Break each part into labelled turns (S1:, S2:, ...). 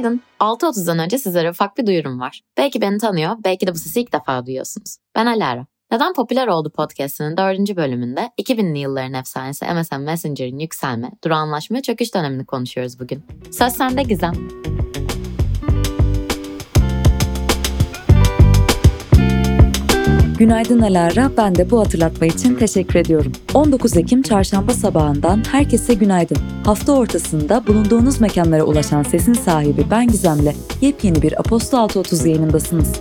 S1: Günaydın. 6.30'dan önce sizlere ufak bir duyurum var. Belki beni tanıyor, belki de bu sesi ilk defa duyuyorsunuz. Ben Alara. Neden Popüler Oldu podcastinin dördüncü bölümünde 2000'li yılların efsanesi MSN Messenger'ın yükselme, durağanlaşma ve çöküş dönemini konuşuyoruz bugün. Söz sende Gizem.
S2: Günaydın Alara, ben de bu hatırlatma için teşekkür ediyorum. 19 Ekim çarşamba sabahından herkese günaydın. Hafta ortasında bulunduğunuz mekanlara ulaşan sesin sahibi ben Gizem'le yepyeni bir Apostol 630 yayınındasınız.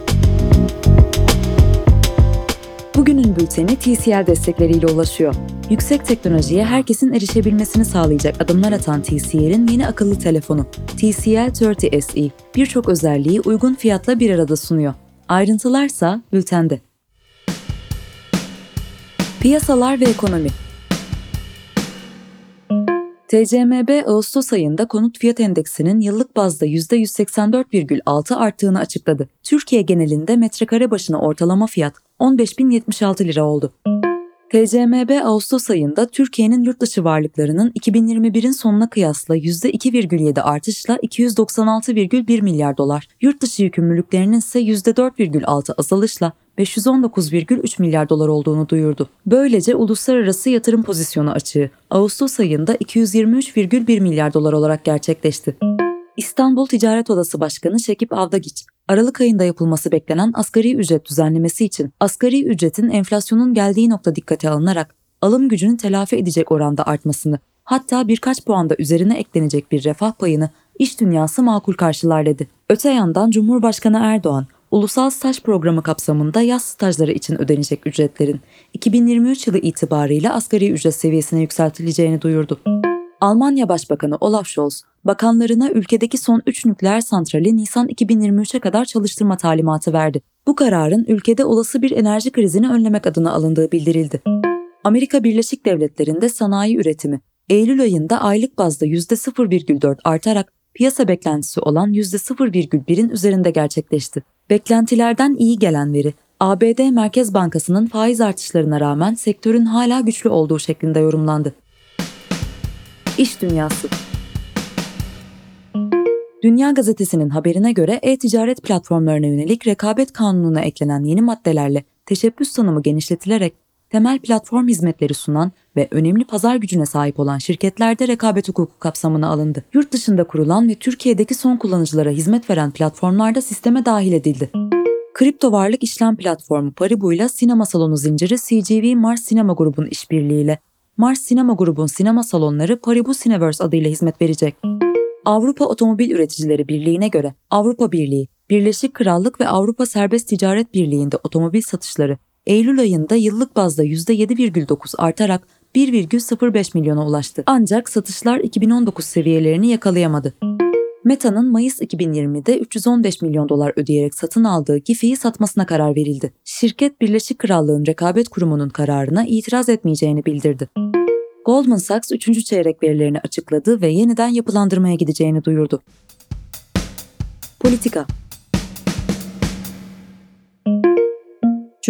S2: Bugünün bülteni TCL destekleriyle ulaşıyor. Yüksek teknolojiye herkesin erişebilmesini sağlayacak adımlar atan TCL'in yeni akıllı telefonu TCL 30 SE birçok özelliği uygun fiyatla bir arada sunuyor. Ayrıntılarsa bültende. Piyasalar ve ekonomi TCMB Ağustos ayında konut fiyat endeksinin yıllık bazda %184,6 arttığını açıkladı. Türkiye genelinde metrekare başına ortalama fiyat 15.076 lira oldu. TCMB Ağustos ayında Türkiye'nin yurt dışı varlıklarının 2021'in sonuna kıyasla %2,7 artışla 296,1 milyar dolar, yurt dışı yükümlülüklerinin ise %4,6 azalışla 519,3 milyar dolar olduğunu duyurdu. Böylece uluslararası yatırım pozisyonu açığı Ağustos ayında 223,1 milyar dolar olarak gerçekleşti. İstanbul Ticaret Odası Başkanı Şekip Avdagiç, Aralık ayında yapılması beklenen asgari ücret düzenlemesi için asgari ücretin enflasyonun geldiği nokta dikkate alınarak alım gücünü telafi edecek oranda artmasını, hatta birkaç puanda üzerine eklenecek bir refah payını iş dünyası makul karşılar dedi. Öte yandan Cumhurbaşkanı Erdoğan, Ulusal Staj Programı kapsamında yaz stajları için ödenecek ücretlerin 2023 yılı itibarıyla asgari ücret seviyesine yükseltileceğini duyurdu. Almanya Başbakanı Olaf Scholz, bakanlarına ülkedeki son 3 nükleer santrali Nisan 2023'e kadar çalıştırma talimatı verdi. Bu kararın ülkede olası bir enerji krizini önlemek adına alındığı bildirildi. Amerika Birleşik Devletleri'nde sanayi üretimi Eylül ayında aylık bazda %0,4 artarak piyasa beklentisi olan %0,1'in üzerinde gerçekleşti. Beklentilerden iyi gelen veri, ABD Merkez Bankası'nın faiz artışlarına rağmen sektörün hala güçlü olduğu şeklinde yorumlandı. İş Dünyası Dünya Gazetesi'nin haberine göre e-ticaret platformlarına yönelik rekabet kanununa eklenen yeni maddelerle teşebbüs tanımı genişletilerek temel platform hizmetleri sunan ve önemli pazar gücüne sahip olan şirketlerde rekabet hukuku kapsamına alındı. Yurt dışında kurulan ve Türkiye'deki son kullanıcılara hizmet veren platformlarda sisteme dahil edildi. Kripto varlık işlem platformu Paribu ile sinema salonu zinciri CGV Mars Sinema Grubun işbirliğiyle Mars Sinema Grubun sinema salonları Paribu Cineverse adıyla hizmet verecek. Avrupa Otomobil Üreticileri Birliği'ne göre Avrupa Birliği, Birleşik Krallık ve Avrupa Serbest Ticaret Birliği'nde otomobil satışları Eylül ayında yıllık bazda %7,9 artarak 1,05 milyona ulaştı. Ancak satışlar 2019 seviyelerini yakalayamadı. Meta'nın Mayıs 2020'de 315 milyon dolar ödeyerek satın aldığı Giphy'yi satmasına karar verildi. Şirket Birleşik Krallığın Rekabet Kurumu'nun kararına itiraz etmeyeceğini bildirdi. Goldman Sachs 3. çeyrek verilerini açıkladı ve yeniden yapılandırmaya gideceğini duyurdu. Politika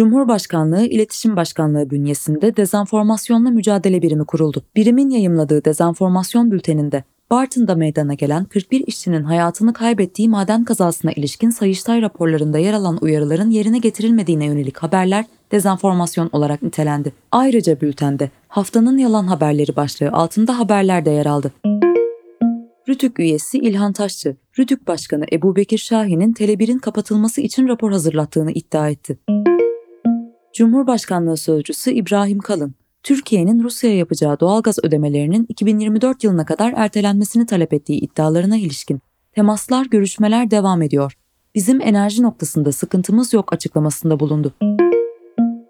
S2: Cumhurbaşkanlığı İletişim Başkanlığı bünyesinde dezenformasyonla mücadele birimi kuruldu. Birimin yayımladığı dezenformasyon bülteninde Bartın'da meydana gelen 41 işçinin hayatını kaybettiği maden kazasına ilişkin Sayıştay raporlarında yer alan uyarıların yerine getirilmediğine yönelik haberler dezenformasyon olarak nitelendi. Ayrıca bültende haftanın yalan haberleri başlığı altında haberler de yer aldı. Rütük üyesi İlhan Taşçı, Rütük Başkanı Ebu Bekir Şahin'in Tele1'in kapatılması için rapor hazırlattığını iddia etti. Cumhurbaşkanlığı Sözcüsü İbrahim Kalın, Türkiye'nin Rusya'ya yapacağı doğalgaz ödemelerinin 2024 yılına kadar ertelenmesini talep ettiği iddialarına ilişkin temaslar, görüşmeler devam ediyor. Bizim enerji noktasında sıkıntımız yok açıklamasında bulundu.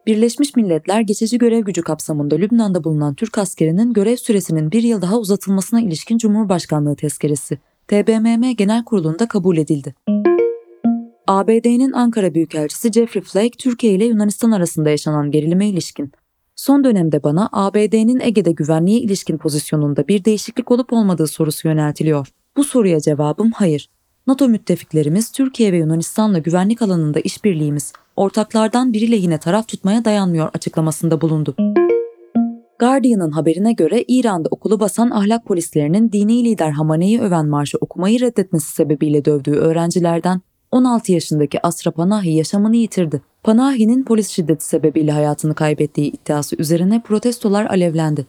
S2: Birleşmiş Milletler geçici görev gücü kapsamında Lübnan'da bulunan Türk askerinin görev süresinin bir yıl daha uzatılmasına ilişkin Cumhurbaşkanlığı tezkeresi TBMM Genel Kurulu'nda kabul edildi. ABD'nin Ankara Büyükelçisi Jeffrey Flake, Türkiye ile Yunanistan arasında yaşanan gerilime ilişkin Son dönemde bana ABD'nin Ege'de güvenliğe ilişkin pozisyonunda bir değişiklik olup olmadığı sorusu yöneltiliyor. Bu soruya cevabım hayır. NATO müttefiklerimiz Türkiye ve Yunanistan'la güvenlik alanında işbirliğimiz ortaklardan biri lehine taraf tutmaya dayanmıyor açıklamasında bulundu. Guardian'ın haberine göre İran'da okulu basan ahlak polislerinin dini lider Hamane'yi öven marşı okumayı reddetmesi sebebiyle dövdüğü öğrencilerden 16 yaşındaki Asra Panahi yaşamını yitirdi. Panahi'nin polis şiddeti sebebiyle hayatını kaybettiği iddiası üzerine protestolar alevlendi.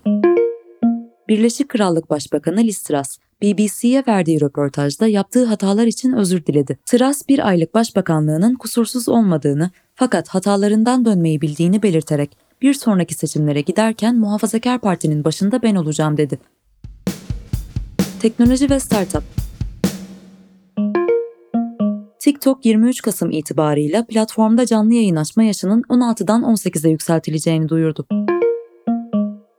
S2: Birleşik Krallık Başbakanı Liz Truss, BBC'ye verdiği röportajda yaptığı hatalar için özür diledi. Truss bir aylık başbakanlığının kusursuz olmadığını fakat hatalarından dönmeyi bildiğini belirterek bir sonraki seçimlere giderken Muhafazakar Parti'nin başında ben olacağım dedi. Teknoloji ve Startup TikTok 23 Kasım itibarıyla platformda canlı yayın açma yaşının 16'dan 18'e yükseltileceğini duyurdu.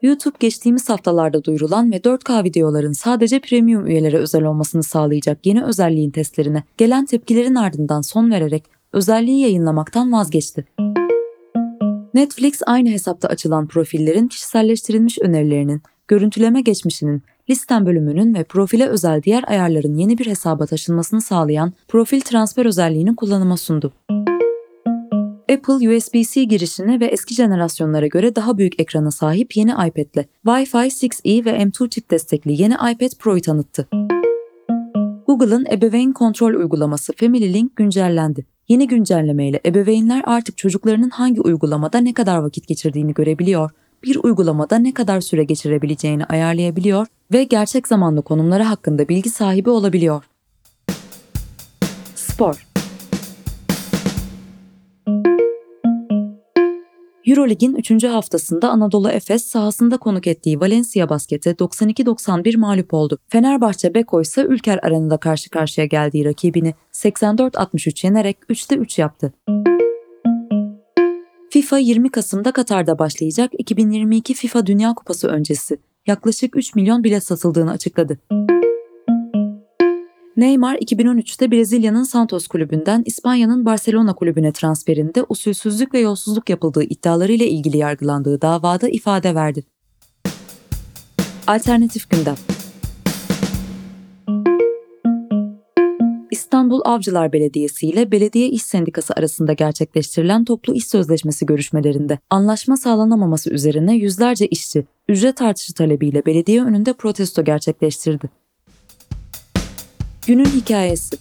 S2: YouTube geçtiğimiz haftalarda duyurulan ve 4K videoların sadece premium üyelere özel olmasını sağlayacak yeni özelliğin testlerine gelen tepkilerin ardından son vererek özelliği yayınlamaktan vazgeçti. Netflix aynı hesapta açılan profillerin kişiselleştirilmiş önerilerinin, görüntüleme geçmişinin, listen bölümünün ve profile özel diğer ayarların yeni bir hesaba taşınmasını sağlayan profil transfer özelliğini kullanıma sundu. Apple USB-C girişine ve eski jenerasyonlara göre daha büyük ekrana sahip yeni iPad'le Wi-Fi 6E ve M2 çip destekli yeni iPad Pro'yu tanıttı. Google'ın ebeveyn kontrol uygulaması Family Link güncellendi. Yeni güncellemeyle ebeveynler artık çocuklarının hangi uygulamada ne kadar vakit geçirdiğini görebiliyor, bir uygulamada ne kadar süre geçirebileceğini ayarlayabiliyor ve gerçek zamanlı konumları hakkında bilgi sahibi olabiliyor. Spor Eurolig'in 3. haftasında Anadolu Efes sahasında konuk ettiği Valencia Basket'e 92-91 mağlup oldu. Fenerbahçe Beko ise Ülker Arena'da karşı karşıya geldiği rakibini 84-63 yenerek 3'te 3 yaptı. FIFA 20 Kasım'da Katar'da başlayacak 2022 FIFA Dünya Kupası öncesi yaklaşık 3 milyon bilet satıldığını açıkladı. Neymar 2013'te Brezilya'nın Santos kulübünden İspanya'nın Barcelona kulübüne transferinde usulsüzlük ve yolsuzluk yapıldığı iddialarıyla ilgili yargılandığı davada ifade verdi. Alternatif gündem İstanbul Avcılar Belediyesi ile Belediye İş Sendikası arasında gerçekleştirilen toplu iş sözleşmesi görüşmelerinde anlaşma sağlanamaması üzerine yüzlerce işçi ücret artışı talebiyle belediye önünde protesto gerçekleştirdi. Günün hikayesi.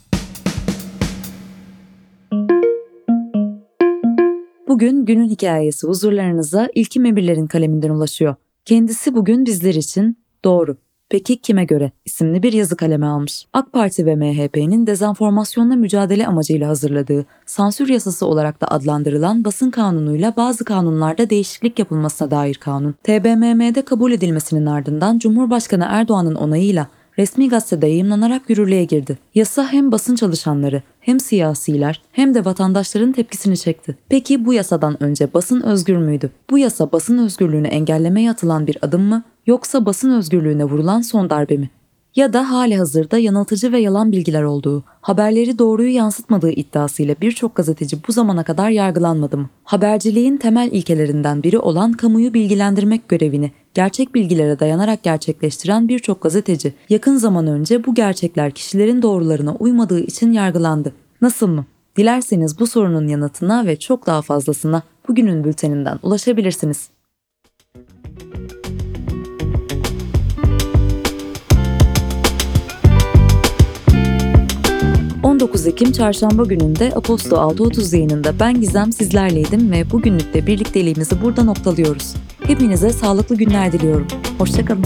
S2: Bugün günün hikayesi huzurlarınıza İlkim Emirler'in kaleminden ulaşıyor. Kendisi bugün bizler için doğru. Peki kime göre isimli bir yazı kaleme almış. AK Parti ve MHP'nin dezenformasyonla mücadele amacıyla hazırladığı sansür yasası olarak da adlandırılan basın kanunuyla bazı kanunlarda değişiklik yapılmasına dair kanun, TBMM'de kabul edilmesinin ardından Cumhurbaşkanı Erdoğan'ın onayıyla resmi gazetede yayımlanarak yürürlüğe girdi. Yasa hem basın çalışanları, hem siyasiler, hem de vatandaşların tepkisini çekti. Peki bu yasadan önce basın özgür müydü? Bu yasa basın özgürlüğünü engellemeye atılan bir adım mı, yoksa basın özgürlüğüne vurulan son darbe mi? Ya da hali hazırda yanıltıcı ve yalan bilgiler olduğu, haberleri doğruyu yansıtmadığı iddiasıyla birçok gazeteci bu zamana kadar yargılanmadı? Haberciliğin temel ilkelerinden biri olan kamuyu bilgilendirmek görevini gerçek bilgilere dayanarak gerçekleştiren birçok gazeteci yakın zaman önce bu gerçekler kişilerin doğrularına uymadığı için yargılandı. Nasıl mı? Dilerseniz bu sorunun yanıtına ve çok daha fazlasına bugünün bülteninden ulaşabilirsiniz. 19 Ekim Çarşamba gününde Aposto 6.30 yayınında ben Gizem sizlerleydim ve bugünlük de birlikteliğimizi burada noktalıyoruz. Hepinize sağlıklı günler diliyorum. Hoşçakalın.